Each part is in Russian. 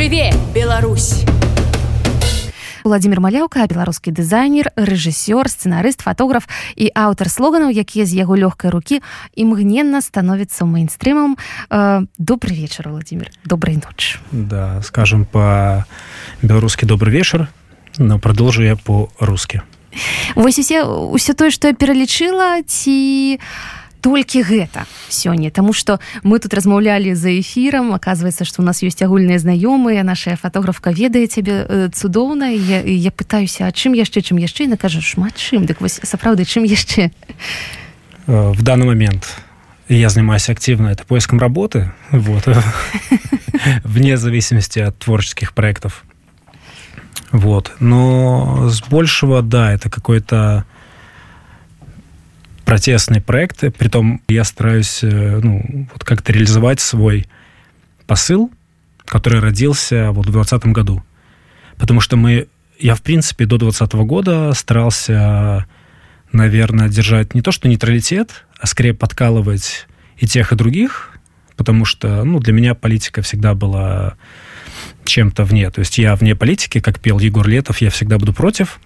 Жыве Беларусь! Владимир маляўка беларускі дызайнер рэжысёр сцэнарыст фотограф і аўтар слоганаў якія з яго лёгкай рукі імгненна становіцца мейнстрымам. Э, добрый вечар владимир. Добрый ноч да скажем по беларускі добрый вечар но продолжу я по-русски. Вось усе ўсё тое што я пералічыла ці толькі гэта сёння Таму что мы тут размаўлялі за эфірам оказывается что у нас есть агульныя знаёмыя наша фотографка ведае цябе э, цудоўна я, я пытаюся а чым яшчэ чым яшчэ на кажа шмат чым дык вось сапраўды чым яшчэ э, в данный момент я занимаюсь активно это поиском работы вот вне зависимости от творческих проектов вот но с большего да это какой-то протестные проекты. Притом я стараюсь э, ну, вот как-то реализовать свой посыл, который родился вот в 2020 году. Потому что мы, я, в принципе, до 2020 года старался, наверное, держать не то что нейтралитет, а скорее подкалывать и тех, и других, потому что ну, для меня политика всегда была чем-то вне. То есть я вне политики, как пел Егор Летов, я всегда буду против.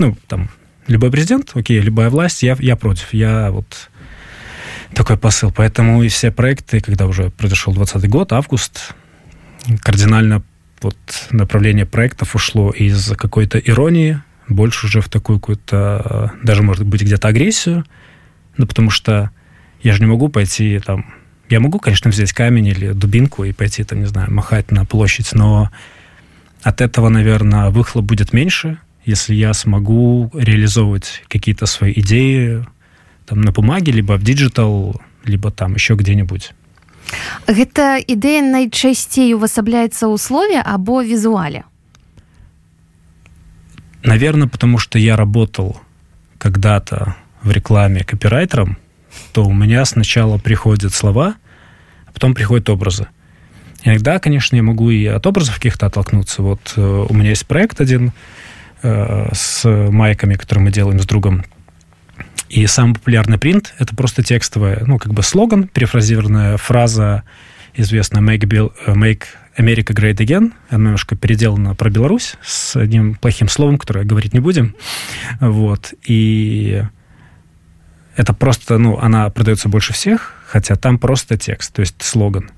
Ну, там, любой президент, окей, любая власть, я, я против. Я вот такой посыл. Поэтому и все проекты, когда уже произошел 20 год, август, кардинально вот направление проектов ушло из какой-то иронии больше уже в такую какую-то, даже, может быть, где-то агрессию. Ну, потому что я же не могу пойти там... Я могу, конечно, взять камень или дубинку и пойти, там, не знаю, махать на площадь, но от этого, наверное, выхлоп будет меньше, если я смогу реализовывать какие-то свои идеи там на бумаге, либо в диджитал, либо там еще где-нибудь. Гэта ідэя найчасцей увасабляецца ў слове або візуале наверное потому что я работал когда-то в рекламе копирайтером то у меня сначала приходят слова а потом приходят образы иногда конечно я могу и от образов каких-то оттолкнуться вот э, у меня есть проект один Э, с майками, которые мы делаем с другом. И самый популярный принт — это просто текстовая, ну, как бы слоган, перефразированная фраза, известная «Make, Bill, э, make America Great Again». Она немножко переделана про Беларусь с одним плохим словом, которое говорить не будем. Вот. И это просто, ну, она продается больше всех, хотя там просто текст, то есть слоган.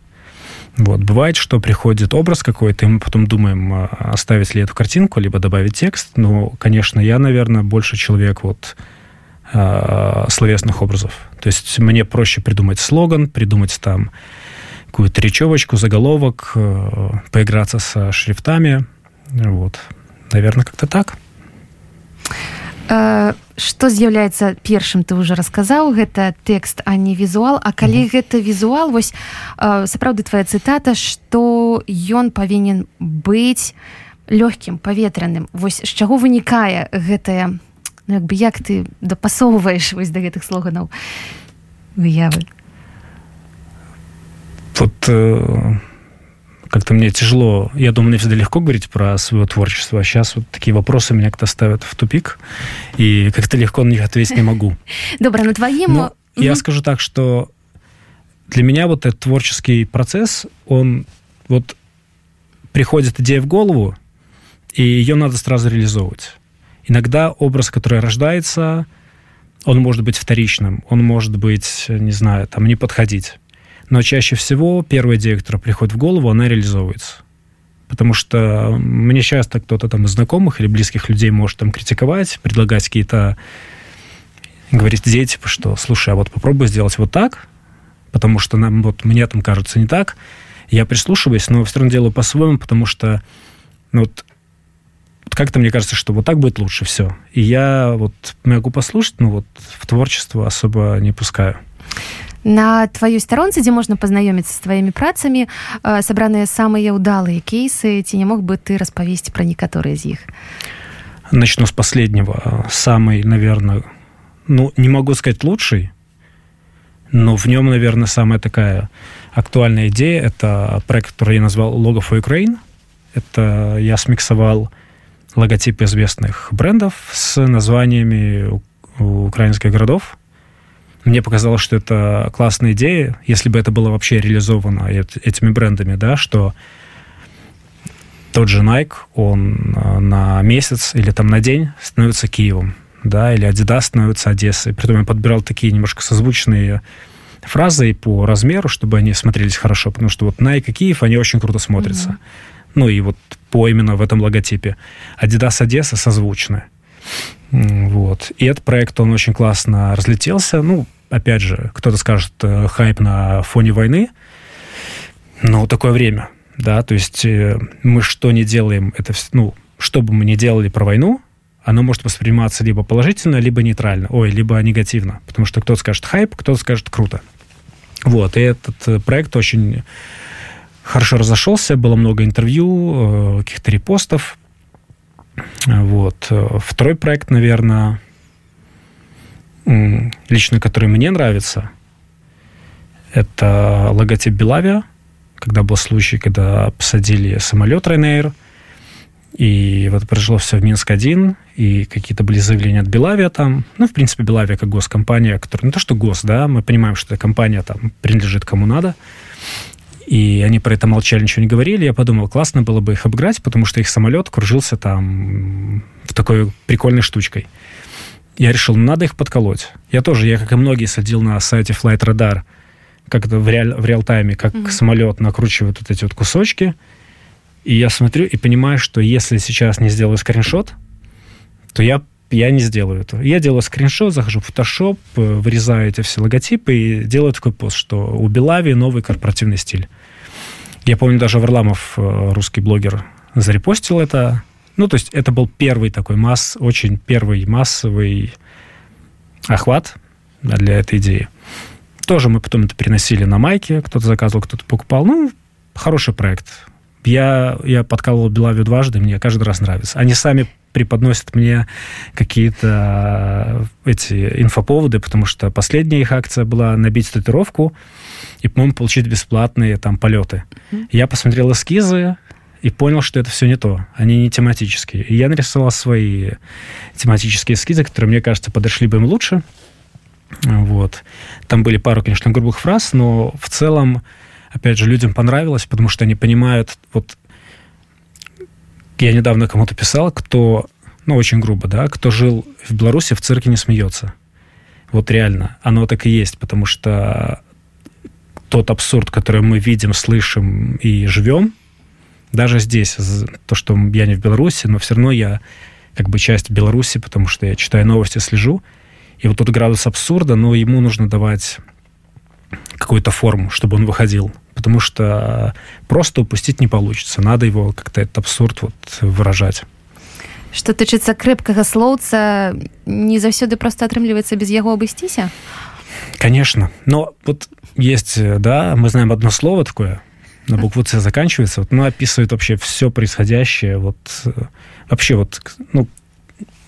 Вот. Бывает, что приходит образ какой-то, и мы потом думаем, а, оставить ли эту картинку, либо добавить текст. Но, конечно, я, наверное, больше человек вот э, словесных образов. То есть мне проще придумать слоган, придумать там какую-то речевочку, заголовок, э, поиграться со шрифтами. Вот. Наверное, как-то так. Что з'яўляецца першым ты уже расказаў гэта тэкст а не візуал. А калі mm -hmm. гэта візуал вось сапраўды твоя цытата что ён павінен быць лёгкім паветраным. Вось з чаго вынікае гэтая ну, як бы як ты дапасоўваеш вось да гэтых слоганаў выявы? Вот э как-то мне тяжело, я думаю, мне всегда легко говорить про свое творчество, а сейчас вот такие вопросы меня как-то ставят в тупик, и как-то легко на них ответить не могу. Добро, на твоем... Но я скажу так, что для меня вот этот творческий процесс, он вот приходит идея в голову, и ее надо сразу реализовывать. Иногда образ, который рождается, он может быть вторичным, он может быть, не знаю, там, не подходить но чаще всего первая идея, которая приходит в голову, она реализовывается. Потому что мне часто кто-то там из знакомых или близких людей может там критиковать, предлагать какие-то говорить идеи, типа, что, слушай, а вот попробуй сделать вот так, потому что нам, вот, мне там кажется не так. Я прислушиваюсь, но все равно делаю по-своему, потому что ну, вот, как-то мне кажется, что вот так будет лучше все. И я вот могу послушать, но вот в творчество особо не пускаю на тваёй старонцы дзе можна пазнаёміцца з тваімі працамі сабраныя самыя ўдалыя кейсы ці не мог бы ты распавесці пра некаторыя з іх начну с последнего самый наверное ну не могу сказать лучший но в нем наверное самая такая актуальная идея это проект который я назвал лого for Ukraine это я смиксовал логотипы известных брендов с названиями украинских городов мне показалось, что это классная идея, если бы это было вообще реализовано этими брендами, да, что тот же Nike, он э, на месяц или там на день становится Киевом, да, или Adidas становится Одессой. Притом я подбирал такие немножко созвучные фразы по размеру, чтобы они смотрелись хорошо, потому что вот Nike и Киев, они очень круто смотрятся. Mm-hmm. Ну и вот по именно в этом логотипе. Adidas Одесса созвучны. Вот. И этот проект, он очень классно разлетелся. Ну, опять же, кто-то скажет, э, хайп на фоне войны, но такое время, да, то есть э, мы что не делаем, это, ну, что бы мы ни делали про войну, оно может восприниматься либо положительно, либо нейтрально, ой, либо негативно, потому что кто-то скажет хайп, кто-то скажет круто. Вот, и этот э, проект очень хорошо разошелся, было много интервью, каких-то репостов. Вот. Второй проект, наверное, лично который мне нравится, это логотип Белавия, когда был случай, когда посадили самолет Ryanair, и вот произошло все в Минск-1, и какие-то были заявления от Белавия там. Ну, в принципе, Белавия как госкомпания, которая... Не то, что гос, да, мы понимаем, что эта компания там принадлежит кому надо. И они про это молчали, ничего не говорили. Я подумал, классно было бы их обыграть, потому что их самолет кружился там в такой прикольной штучкой я решил, ну, надо их подколоть. Я тоже, я, как и многие, садил на сайте Flight Radar, как это в, реаль, в реал-тайме, как mm-hmm. самолет накручивает вот эти вот кусочки. И я смотрю и понимаю, что если сейчас не сделаю скриншот, то я, я не сделаю этого. Я делаю скриншот, захожу в Photoshop, э, вырезаю эти все логотипы и делаю такой пост, что у Белави новый корпоративный стиль. Я помню, даже Варламов, э, русский блогер, зарепостил это, ну, то есть это был первый такой масс, очень первый массовый охват для этой идеи. Тоже мы потом это переносили на майки, кто-то заказывал, кто-то покупал. Ну, хороший проект. Я, я подкалывал Белавию дважды, мне каждый раз нравится. Они сами преподносят мне какие-то э, эти инфоповоды, потому что последняя их акция была набить татуировку и, по-моему, получить бесплатные там полеты. Mm-hmm. Я посмотрел эскизы, и понял, что это все не то. Они не тематические. И я нарисовал свои тематические эскизы, которые, мне кажется, подошли бы им лучше. Вот. Там были пару, конечно, грубых фраз, но в целом, опять же, людям понравилось, потому что они понимают, вот я недавно кому-то писал, кто, ну, очень грубо, да, кто жил в Беларуси, в цирке не смеется. Вот реально, оно так и есть, потому что тот абсурд, который мы видим, слышим и живем, даже здесь, то, что я не в Беларуси, но все равно я как бы часть Беларуси, потому что я читаю новости, слежу. И вот тот градус абсурда, но ему нужно давать какую-то форму, чтобы он выходил. Потому что просто упустить не получится. Надо его как-то этот абсурд вот выражать. Что тычыцца крэпкага слоўца не заўсёды просто атрымліваецца без яго абысціся конечно но вот есть да мы знаем одно слово такое на букву С заканчивается, вот, ну, описывает вообще все происходящее, вот, э, вообще вот, ну,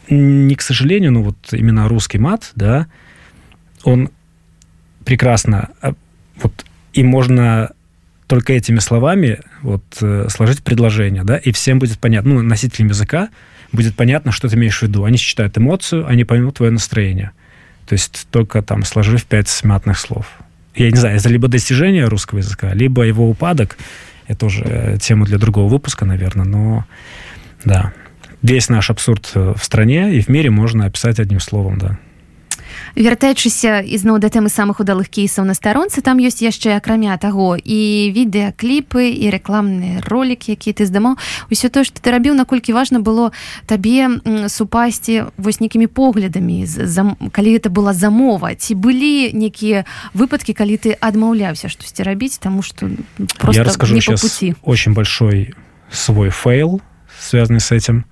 не к сожалению, но вот именно русский мат, да, он прекрасно, а, вот, и можно только этими словами вот э, сложить предложение, да, и всем будет понятно, ну, носителям языка будет понятно, что ты имеешь в виду. Они считают эмоцию, они поймут твое настроение. То есть только там сложив пять смятных слов я не знаю, это либо достижение русского языка, либо его упадок. Это уже тема для другого выпуска, наверное, но да. Весь наш абсурд в стране и в мире можно описать одним словом, да. Вяртаючыся ізноў да тэмы самых удалых кейсаў на старонцы там ёсць яшчэ акрамя таго і відэакліпы і рэкламныя ролики які ты здымаў. Усё тое што ты рабіў наколькі важна было табе супасці вось нейкімі поглядамі за, калі это была замова? Ці былі некія выпадкі калі ты адмаўляўся штосьці рабіць таму что я расскажу сейчас очень большой свой fail связанный с этим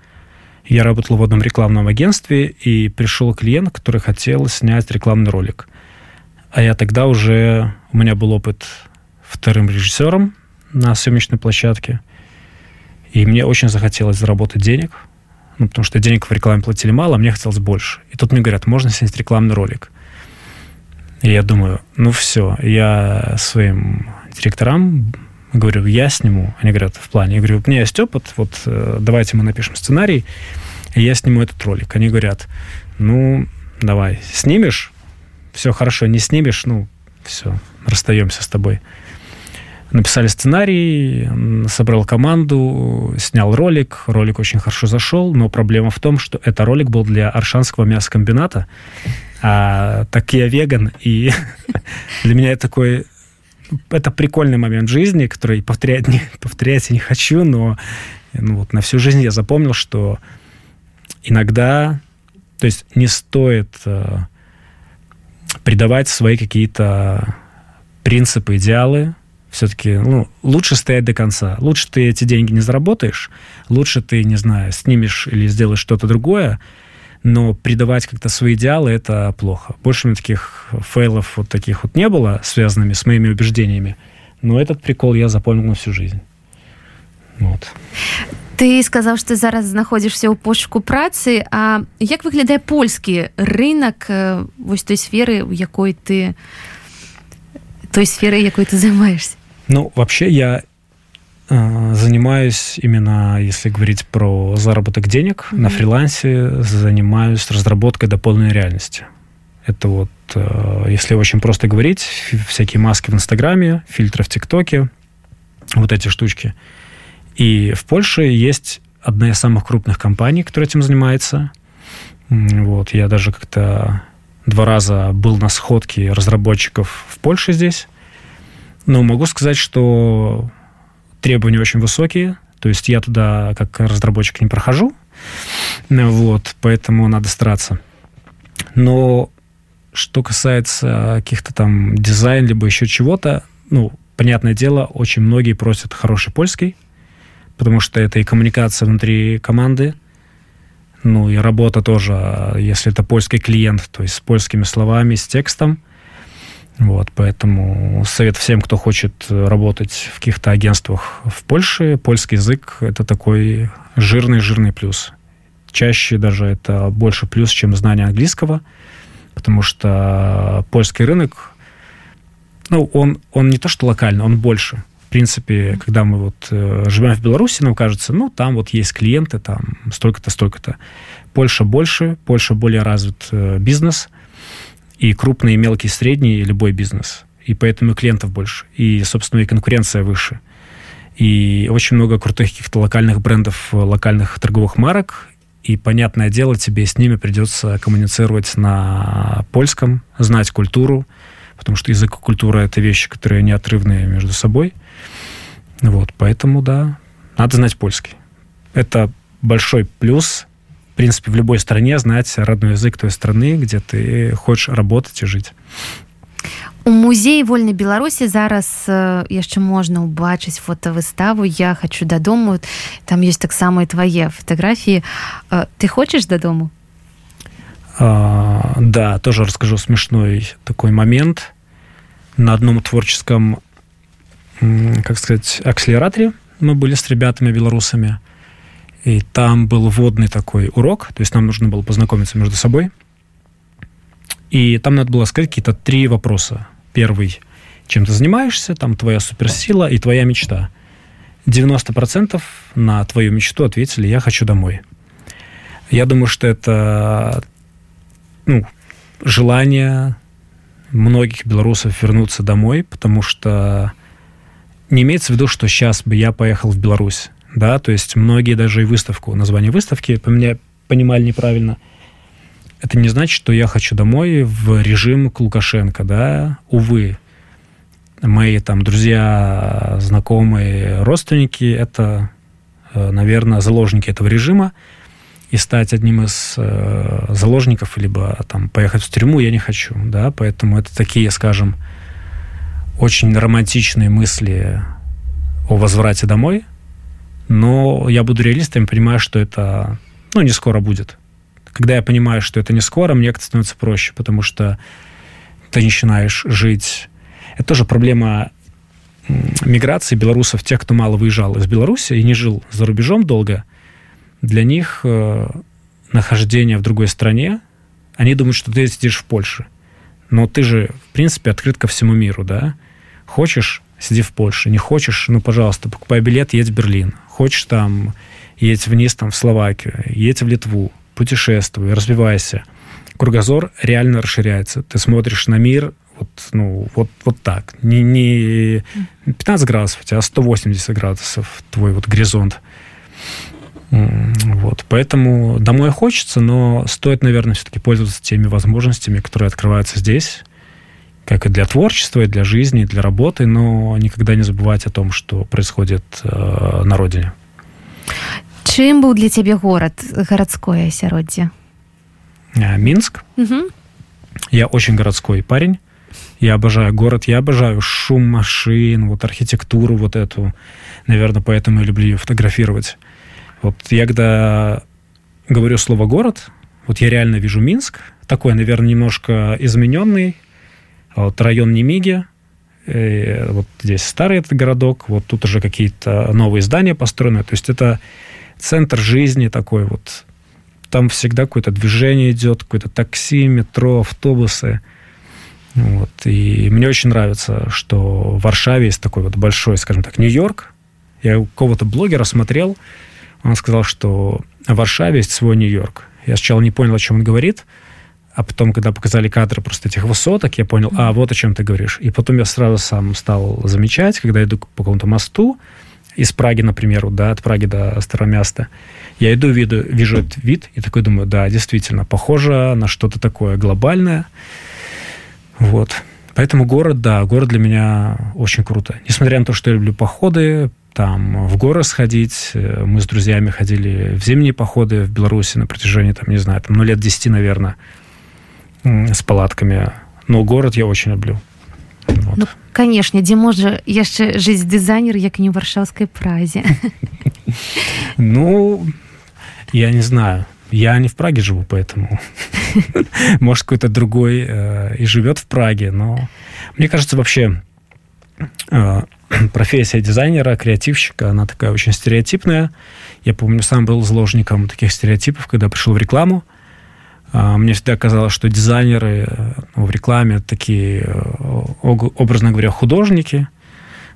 я работал в одном рекламном агентстве, и пришел клиент, который хотел снять рекламный ролик. А я тогда уже... У меня был опыт вторым режиссером на съемочной площадке. И мне очень захотелось заработать денег, ну, потому что денег в рекламе платили мало, а мне хотелось больше. И тут мне говорят, можно снять рекламный ролик. И я думаю, ну все, я своим директорам говорю, я сниму. Они говорят, в плане. Я говорю, у меня есть опыт, вот э, давайте мы напишем сценарий, и я сниму этот ролик. Они говорят, ну, давай, снимешь, все хорошо, не снимешь, ну, все, расстаемся с тобой. написали сценарий, собрал команду, снял ролик. Ролик очень хорошо зашел, но проблема в том, что это ролик был для Аршанского мясокомбината. А, так я веган, и для меня это такой... Это прикольный момент жизни, который повторять не, повторять я не хочу, но ну, вот на всю жизнь я запомнил, что иногда, то есть не стоит э, придавать свои какие-то принципы, идеалы, все-таки ну, лучше стоять до конца. Лучше ты эти деньги не заработаешь, лучше ты, не знаю, снимешь или сделаешь что-то другое, но придавать как-то свои идеалы – это плохо. Больше у меня таких фейлов вот таких вот не было, связанными с моими убеждениями, но этот прикол я запомнил на всю жизнь. Вот. Ты сказаў што зараз знаходзішся ў пошуку працы А як выглядае польскі рынок вось той сферы у якой ты той сферы якой ты займаешься Ну, вообще я э, занимаюсь именно, если говорить про заработок денег, mm-hmm. на фрилансе занимаюсь разработкой дополненной реальности. Это вот, э, если очень просто говорить, всякие маски в Инстаграме, фильтры в ТикТоке, вот эти штучки. И в Польше есть одна из самых крупных компаний, которая этим занимается. Вот, я даже как-то два раза был на сходке разработчиков в Польше здесь. Но могу сказать, что требования очень высокие. То есть я туда как разработчик не прохожу. Вот, поэтому надо стараться. Но что касается каких-то там дизайн, либо еще чего-то, ну, понятное дело, очень многие просят хороший польский, потому что это и коммуникация внутри команды, ну и работа тоже, если это польский клиент, то есть с польскими словами, с текстом – вот, поэтому совет всем, кто хочет работать в каких-то агентствах в Польше, польский язык – это такой жирный-жирный плюс. Чаще даже это больше плюс, чем знание английского, потому что польский рынок, ну, он, он не то что локальный, он больше. В принципе, когда мы вот э, живем в Беларуси, нам кажется, ну, там вот есть клиенты, там столько-то, столько-то. Польша больше, Польша более развит э, бизнес – и крупный, и мелкий, и средний, и любой бизнес. И поэтому и клиентов больше, и, собственно, и конкуренция выше. И очень много крутых каких-то локальных брендов, локальных торговых марок, и, понятное дело, тебе с ними придется коммуницировать на польском, знать культуру, потому что язык и культура — это вещи, которые неотрывные между собой. Вот, поэтому, да, надо знать польский. Это большой плюс в принципе, в любой стране знать родной язык той страны, где ты хочешь работать и жить. У музеі вольнай беларусі зараз яшчэ можна ўбачыць фотавыставу я хочу дадому там ёсць таксама і твае фатаграфіі ты хочаш дадому а, да тоже расскажу смешной такой момент на одном творческом как сказать акселераторе мы были с ребятами белорусами и там был вводный такой урок, то есть нам нужно было познакомиться между собой. И там надо было сказать какие-то три вопроса. Первый, чем ты занимаешься, там твоя суперсила и твоя мечта. 90% на твою мечту ответили «я хочу домой». Я думаю, что это ну, желание многих белорусов вернуться домой, потому что не имеется в виду, что сейчас бы я поехал в Беларусь да, то есть многие даже и выставку, название выставки поменя, понимали неправильно. Это не значит, что я хочу домой в режим к Лукашенко, да, увы. Мои там друзья, знакомые, родственники – это, э, наверное, заложники этого режима, и стать одним из э, заложников, либо там поехать в тюрьму я не хочу, да, поэтому это такие, скажем, очень романтичные мысли о возврате домой, но я буду реалистом, понимаю, что это, ну, не скоро будет. Когда я понимаю, что это не скоро, мне как-то становится проще, потому что ты начинаешь жить... Это тоже проблема миграции белорусов, тех, кто мало выезжал из Беларуси и не жил за рубежом долго, для них э, нахождение в другой стране, они думают, что ты сидишь в Польше. Но ты же, в принципе, открыт ко всему миру, да? Хочешь сиди в Польше. Не хочешь, ну, пожалуйста, покупай билет, едь в Берлин. Хочешь там, едь вниз там в Словакию, едь в Литву, путешествуй, развивайся. Кругозор реально расширяется. Ты смотришь на мир Вот, ну, вот, вот так. Не, не 15 градусов, у тебя 180 градусов твой вот горизонт. Вот, поэтому домой хочется, но стоит, наверное, все-таки пользоваться теми возможностями, которые открываются здесь, как и для творчества, и для жизни, и для работы, но никогда не забывать о том, что происходит э, на родине. Чем был для тебя город, городское осяроддзе? Э, Минск. Угу. Я очень городской парень. Я обожаю город, я обожаю шум машин, вот архитектуру вот эту. Наверное, поэтому я люблю ее фотографировать. Вот я когда говорю слово «город», вот я реально вижу Минск, такой, наверное, немножко измененный, вот район Немиги, э, вот здесь старый этот городок, вот тут уже какие-то новые здания построены, то есть это центр жизни такой вот, там всегда какое-то движение идет, какое-то такси, метро, автобусы, вот, и мне очень нравится, что в Варшаве есть такой вот большой, скажем так, Нью-Йорк, я у кого-то блогера смотрел, он сказал, что в Варшаве есть свой Нью-Йорк. Я сначала не понял, о чем он говорит, а потом, когда показали кадры просто этих высоток, я понял, а, вот о чем ты говоришь. И потом я сразу сам стал замечать, когда иду по какому-то мосту, из Праги, например, да, от Праги до Старомяста, я иду, виду, вижу этот вид и такой думаю, да, действительно, похоже на что-то такое глобальное. Вот. Поэтому город, да, город для меня очень круто. Несмотря на то, что я люблю походы, там в горы сходить. Э, мы с друзьями ходили в зимние походы в Беларуси на протяжении, там, не знаю, там, ну, лет 10, наверное, с палатками. Но город я очень люблю. Вот. Ну, конечно, дзе можа яшчэ жыць дызайнер як не варшаўскай празе ну я не знаю я не в праге живу поэтому может какой-то другой э, и живет в праге но мне кажется вообще э, профессия дизайнера, креативщика, она такая очень стереотипная. Я помню, сам был заложником таких стереотипов, когда пришел в рекламу. А, мне всегда казалось, что дизайнеры ну, в рекламе такие, э, образно говоря, художники.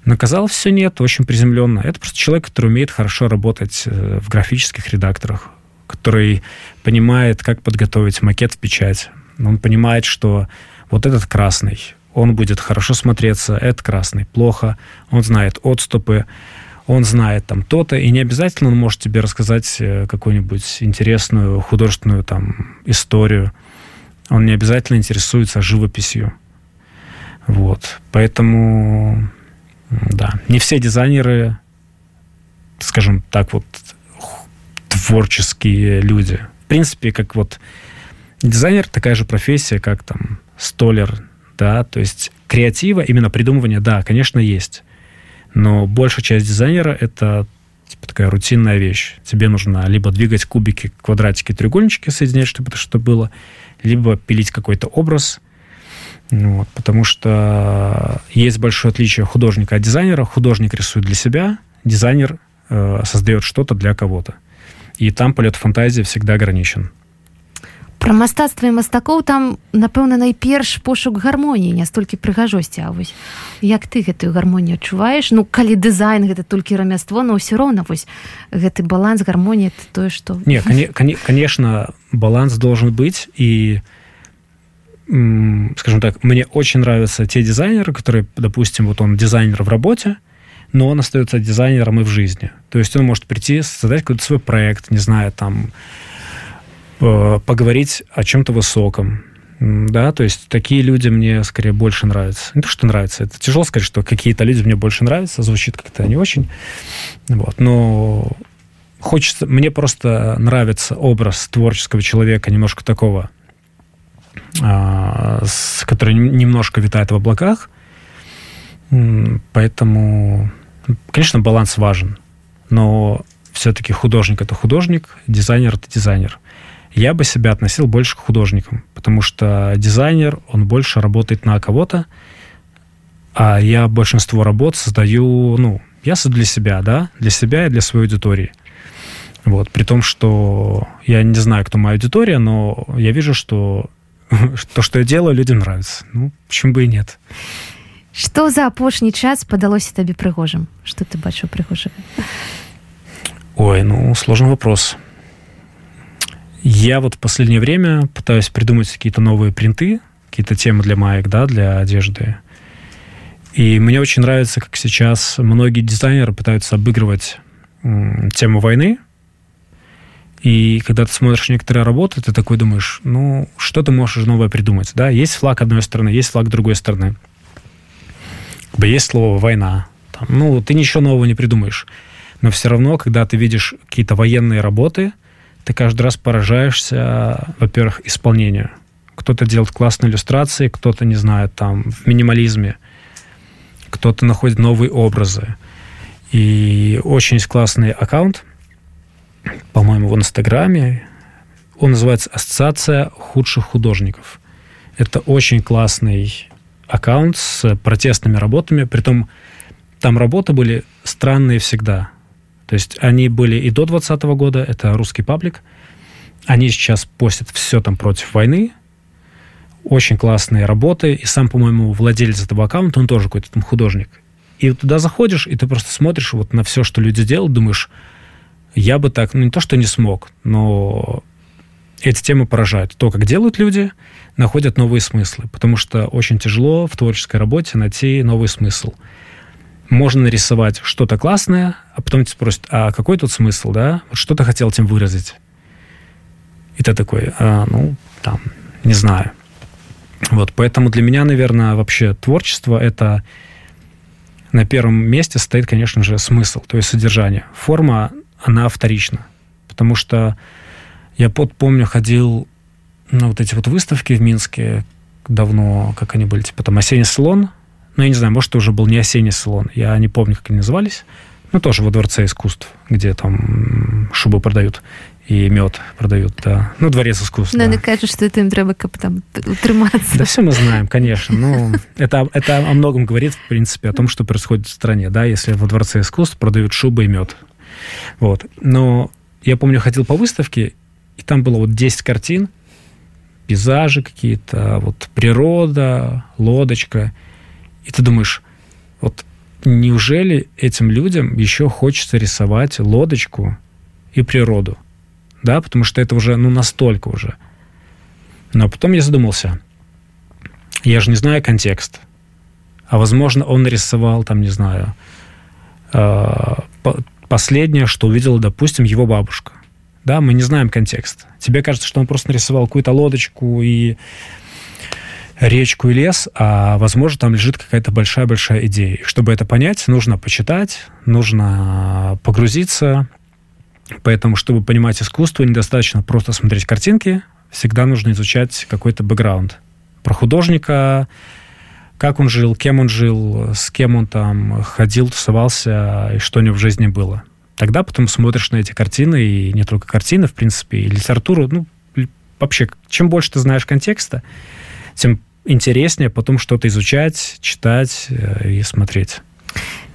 Но казалось, все нет, очень приземленно. Это просто человек, который умеет хорошо работать э, в графических редакторах, который понимает, как подготовить макет в печать. Он понимает, что вот этот красный, он будет хорошо смотреться, это красный, плохо, он знает отступы, он знает там то-то, и не обязательно он может тебе рассказать э, какую-нибудь интересную художественную там историю. Он не обязательно интересуется живописью. Вот. Поэтому, да, не все дизайнеры, скажем так, вот творческие люди. В принципе, как вот дизайнер такая же профессия, как там столер, да, то есть креатива, именно придумывания, да, конечно, есть. Но большая часть дизайнера — это типа такая рутинная вещь. Тебе нужно либо двигать кубики, квадратики, треугольнички, соединять, чтобы это что было, либо пилить какой-то образ. Вот, потому что есть большое отличие художника от дизайнера. Художник рисует для себя, дизайнер э, создает что-то для кого-то. И там полет фантазии всегда ограничен. Пра мастацтва і мастакоў там напэўна найперш пошук гармоніі не столькі прыгажосці А вось як ты гэтую гармонію адчуваеш? Ну калі дызайн гэта толькі рамяство но ўсё роўна вось гэты баланс гармоніі тое што не конечно баланс должен быть и скажем так мне очень нравятся те дизайнеры которые допустим вот он дизайнер в работе но он остается дизайнером и в жизни. То есть он может прийти создать какой-то свой проект не знаю там Э, поговорить о чем-то высоком. Да, то есть такие люди мне скорее больше нравятся. Не то, что нравится, это тяжело сказать, что какие-то люди мне больше нравятся, звучит как-то не очень. Вот, но хочется, мне просто нравится образ творческого человека, немножко такого, а, с, который немножко витает в облаках. Поэтому, конечно, баланс важен, но все-таки художник это художник, дизайнер это дизайнер я бы себя относил больше к художникам, потому что дизайнер, он больше работает на кого-то, а я большинство работ создаю, ну, я создаю для себя, да, для себя и для своей аудитории. Вот, при том, что я не знаю, кто моя аудитория, но я вижу, что то, что я делаю, людям нравится. Ну, почему бы и нет. Что за апошні час падалося табе прыгожым что ты бачыў прыгожага ой ну сложный вопрос Я вот в последнее время пытаюсь придумать какие-то новые принты, какие-то темы для маек, да, для одежды. И мне очень нравится, как сейчас многие дизайнеры пытаются обыгрывать тему войны. И когда ты смотришь некоторые работы, ты такой думаешь, ну, что ты можешь новое придумать? Да, есть флаг одной стороны, есть флаг другой стороны. Бы есть слово «война». Там, ну, ты ничего нового не придумаешь. Но все равно, когда ты видишь какие-то военные работы, ты каждый раз поражаешься, во-первых, исполнению. Кто-то делает классные иллюстрации, кто-то, не знаю, там, в минимализме. Кто-то находит новые образы. И очень есть классный аккаунт, по-моему, в Инстаграме. Он называется «Ассоциация худших художников». Это очень классный аккаунт с протестными работами, притом там работы были странные всегда. То есть они были и до 2020 года, это русский паблик. Они сейчас постят все там против войны. Очень классные работы. И сам, по-моему, владелец этого аккаунта, он тоже какой-то там художник. И туда заходишь, и ты просто смотришь вот на все, что люди делают, думаешь, я бы так, ну не то, что не смог, но эти темы поражают. То, как делают люди, находят новые смыслы. Потому что очень тяжело в творческой работе найти новый смысл. Можно нарисовать что-то классное, а потом тебя спросят, а какой тут смысл, да? Вот что ты хотел этим выразить? И ты такой, а, ну, там, не знаю. Вот, поэтому для меня, наверное, вообще творчество — это на первом месте стоит, конечно же, смысл, то есть содержание. Форма, она вторична. Потому что я под, помню, ходил на вот эти вот выставки в Минске давно, как они были, типа там «Осенний салон». Ну, я не знаю, может, это уже был не «Осенний салон». Я не помню, как они назывались. Ну, тоже во Дворце искусств, где там шубы продают и мед продают, да. Ну, дворец искусств. Ну, да. кажется, что это им треба как там утриматься. Да все мы знаем, конечно. Ну, это, это о многом говорит, в принципе, о том, что происходит в стране, да, если во Дворце искусств продают шубы и мед. Вот. Но я помню, ходил по выставке, и там было вот 10 картин, пейзажи какие-то, вот природа, лодочка. И ты думаешь, вот неужели этим людям еще хочется рисовать лодочку и природу? да, потому что это уже, ну, настолько уже. Но потом я задумался, я же не знаю контекст, а возможно, он нарисовал, там, не знаю, э, последнее, что увидела, допустим, его бабушка. Да, мы не знаем контекст. Тебе кажется, что он просто нарисовал какую-то лодочку и речку и лес, а возможно там лежит какая-то большая-большая идея. Чтобы это понять, нужно почитать, нужно погрузиться, Поэтому, чтобы понимать искусство, недостаточно просто смотреть картинки, всегда нужно изучать какой-то бэкграунд. Про художника, как он жил, кем он жил, с кем он там ходил, тусовался, и что у него в жизни было. Тогда потом смотришь на эти картины, и не только картины, в принципе, и литературу. Ну, вообще, чем больше ты знаешь контекста, тем интереснее потом что-то изучать, читать э, и смотреть.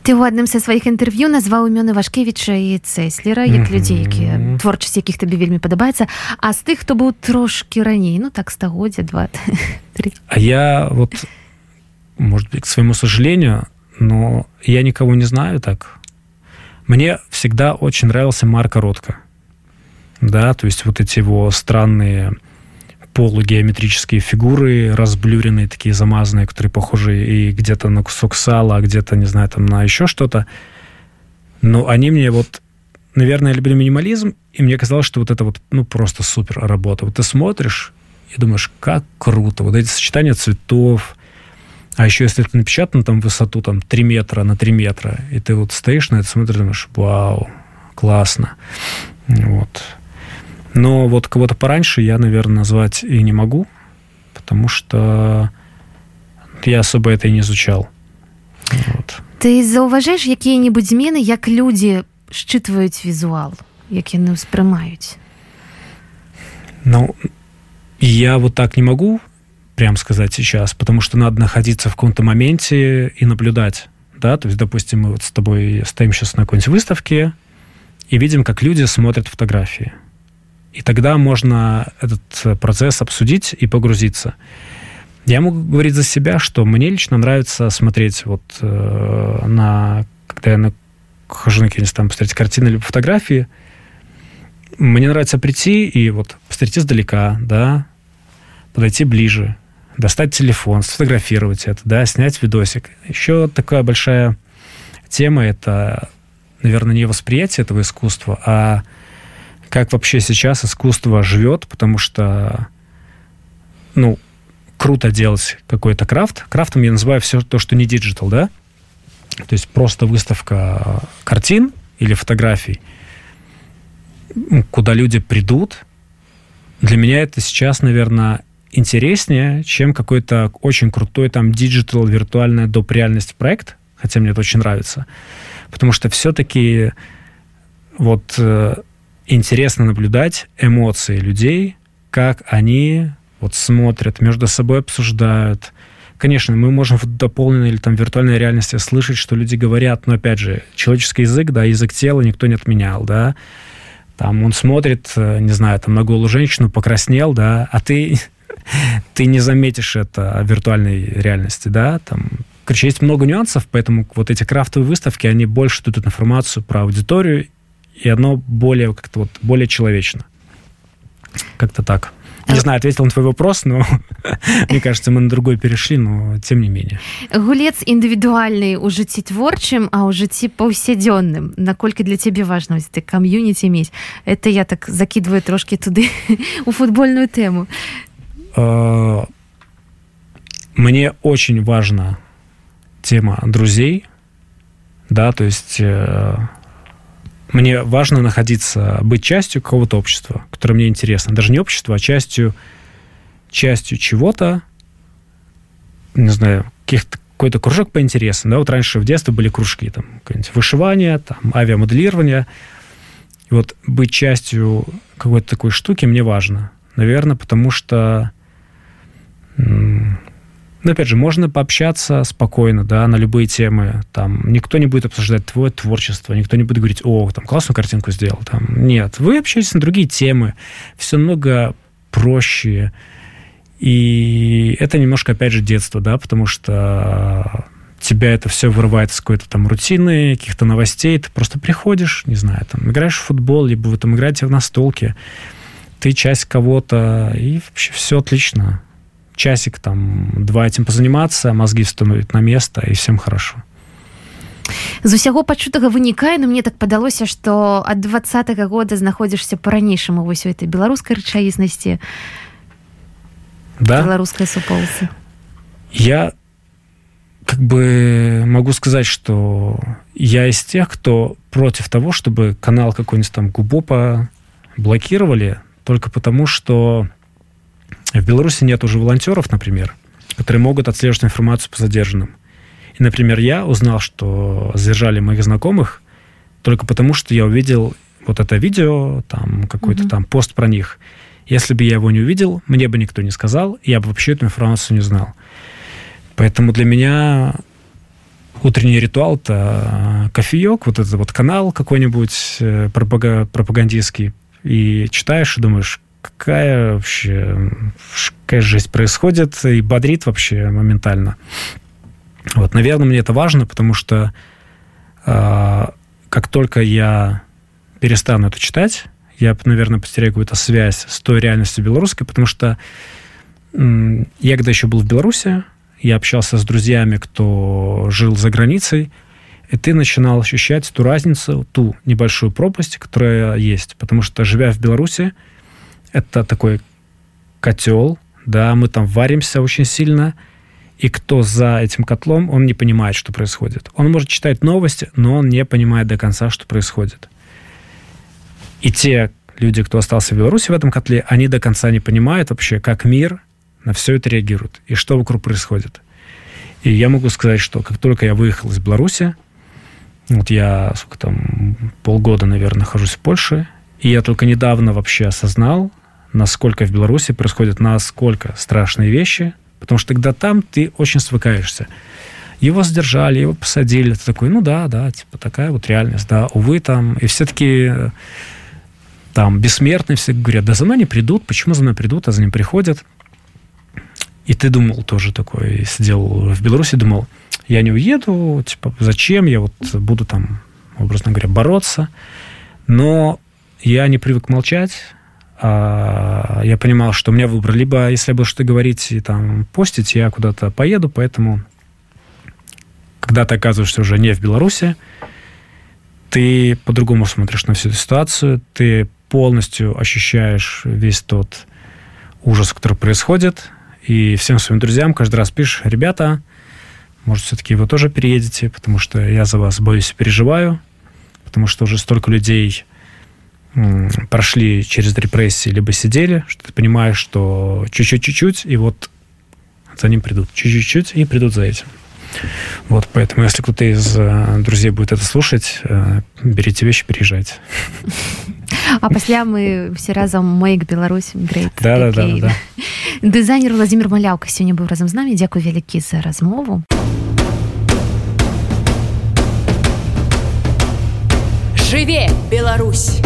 Ты ў адным са сваіх інтэрв'ю назваў імёны Вашкевіча і Цэслера як mm -hmm. людзей якія творчасць якіх табе вельмі падабаецца а з тых хто быў трошки раней ну так стагоддзя два А я вот может быть к своему сожалению но я никого не знаю так мне всегда очень нравился Марко Ротко да то есть вот эти его странные полугеометрические фигуры, разблюренные, такие замазанные, которые похожи и где-то на кусок сала, а где-то, не знаю, там на еще что-то. Но они мне вот, наверное, любили минимализм, и мне казалось, что вот это вот, ну, просто супер работа. Вот ты смотришь и думаешь, как круто. Вот эти сочетания цветов, а еще если это напечатано там высоту там 3 метра на 3 метра, и ты вот стоишь на это, смотришь, думаешь, вау, классно. Вот. Но вот кого-то пораньше я, наверное, назвать и не могу, потому что я особо это и не изучал. Вот. Ты заўважаеш якія-небудзь змены як людзі считываюць візуал як яны ўспрымаюць Ну я вот так не могу прям сказать сейчас потому что надо находиться в каком-то моменте и наблюдать да то есть допустим мы вот с тобой стоим сейчас на какой-нибудь выставке и видим как люди смотрят фотографии и тогда можно этот э, процесс обсудить и погрузиться. Я могу говорить за себя, что мне лично нравится смотреть вот э, на... Когда я хожу на какие-нибудь там посмотреть картины либо фотографии, мне нравится прийти и вот посмотреть издалека, да, подойти ближе, достать телефон, сфотографировать это, да, снять видосик. Еще такая большая тема – это, наверное, не восприятие этого искусства, а как вообще сейчас искусство живет, потому что, ну, круто делать какой-то крафт. Крафтом я называю все то, что не диджитал, да? То есть просто выставка картин или фотографий, куда люди придут. Для меня это сейчас, наверное, интереснее, чем какой-то очень крутой там диджитал, виртуальная доп. реальность проект, хотя мне это очень нравится. Потому что все-таки вот э, интересно наблюдать эмоции людей, как они вот смотрят, между собой обсуждают. Конечно, мы можем в дополненной или там виртуальной реальности слышать, что люди говорят, но опять же, человеческий язык, да, язык тела никто не отменял, да. Там он смотрит, э, не знаю, там на голую женщину, покраснел, да, а ты ты не заметишь это в виртуальной реальности, да, там, короче, есть много нюансов, поэтому вот эти крафтовые выставки, они больше дают информацию про аудиторию, и оно более как-то вот более человечно. Как-то так. Не знаю, ответил на твой вопрос, но мне кажется, мы на другой перешли, но тем не менее. Гулец индивидуальный у жыцці творчым, а ў жыцці паўсядзённым. Наколькі для цябе важна ты кам'юніці мець. Это я так закидываю трошки туды у футбольную тему. Э, мне очень важна тема друзей, да, то есть э, мне важно находиться, быть частью какого-то общества, которое мне интересно. Даже не общество, а частью, частью чего-то, не знаю, каких-то какой-то кружок по интересам. Да, вот раньше в детстве были кружки, там, вышивание, там, авиамоделирование. И вот быть частью какой-то такой штуки мне важно. Наверное, потому что ну, опять же, можно пообщаться спокойно, да, на любые темы. Там никто не будет обсуждать твое творчество, никто не будет говорить, о, там классную картинку сделал. Там нет, вы общаетесь на другие темы. Все много проще. И это немножко, опять же, детство, да, потому что тебя это все вырывает из какой-то там рутины, каких-то новостей. Ты просто приходишь, не знаю, там играешь в футбол, либо вы там играете в настолке. Ты часть кого-то, и вообще все отлично часик, там, два этим позаниматься, мозги становят на место, и всем хорошо. з усяго пачутага вынікае на мне так падалося что ад двадцатого года знаходзішся по-ранейшаму вось у этой беларускай рэчаіснасці да беларускай суполцы я как бы могу сказать что я из тех кто против того чтобы канал какой-нибудь там губопа блокировали только потому что в Беларуси нет уже волонтеров, например, которые могут отслеживать информацию по задержанным. И, например, я узнал, что задержали моих знакомых только потому, что я увидел вот это видео, там какой-то mm-hmm. там пост про них. Если бы я его не увидел, мне бы никто не сказал, я бы вообще эту информацию не знал. Поэтому для меня утренний ритуал это кофеек, вот этот вот канал какой-нибудь э, пропагандистский, и читаешь и думаешь, какая вообще какая жизнь происходит и бодрит вообще моментально. Вот, наверное, мне это важно, потому что э, как только я перестану это читать, я, наверное, потеряю какую-то связь с той реальностью белорусской, потому что э, я когда еще был в Беларуси, я общался с друзьями, кто жил за границей, и ты начинал ощущать ту разницу, ту небольшую пропасть, которая есть. Потому что, живя в Беларуси, это такой котел, да, мы там варимся очень сильно, и кто за этим котлом, он не понимает, что происходит. Он может читать новости, но он не понимает до конца, что происходит. И те люди, кто остался в Беларуси в этом котле, они до конца не понимают вообще, как мир на все это реагирует и что вокруг происходит. И я могу сказать, что как только я выехал из Беларуси, вот я сколько там полгода, наверное, нахожусь в Польше, и я только недавно вообще осознал, насколько в Беларуси происходят насколько страшные вещи, потому что тогда там ты очень свыкаешься. Его задержали, его посадили, ты такой, ну да, да, типа такая вот реальность, да, увы, там, и все-таки там бессмертные все говорят, да за мной не придут, почему за мной придут, а за ним приходят. И ты думал тоже такой, сидел в Беларуси, думал, я не уеду, типа, зачем, я вот буду там, образно говоря, бороться. Но я не привык молчать, я понимал, что у меня выбор. Либо, если я буду что-то говорить и там постить, я куда-то поеду, поэтому когда ты оказываешься уже не в Беларуси, ты по-другому смотришь на всю эту ситуацию, ты полностью ощущаешь весь тот ужас, который происходит, и всем своим друзьям каждый раз пишешь, ребята, может, все-таки вы тоже переедете, потому что я за вас боюсь и переживаю, потому что уже столько людей прошли через репрессии, либо сидели, что ты понимаешь, что чуть-чуть-чуть, и вот за ним придут. Чуть-чуть и придут за этим. Вот, поэтому, если кто-то из э, друзей будет это слушать, э, берите вещи, переезжайте. А пасля мы все разом Мэйк Беларусь Грейт. Да, да, да, да. Дызайнер Владимир Маляўка сёння быў разам з намі. Дзякуй вялікі за размову. Жыве, Беларусь!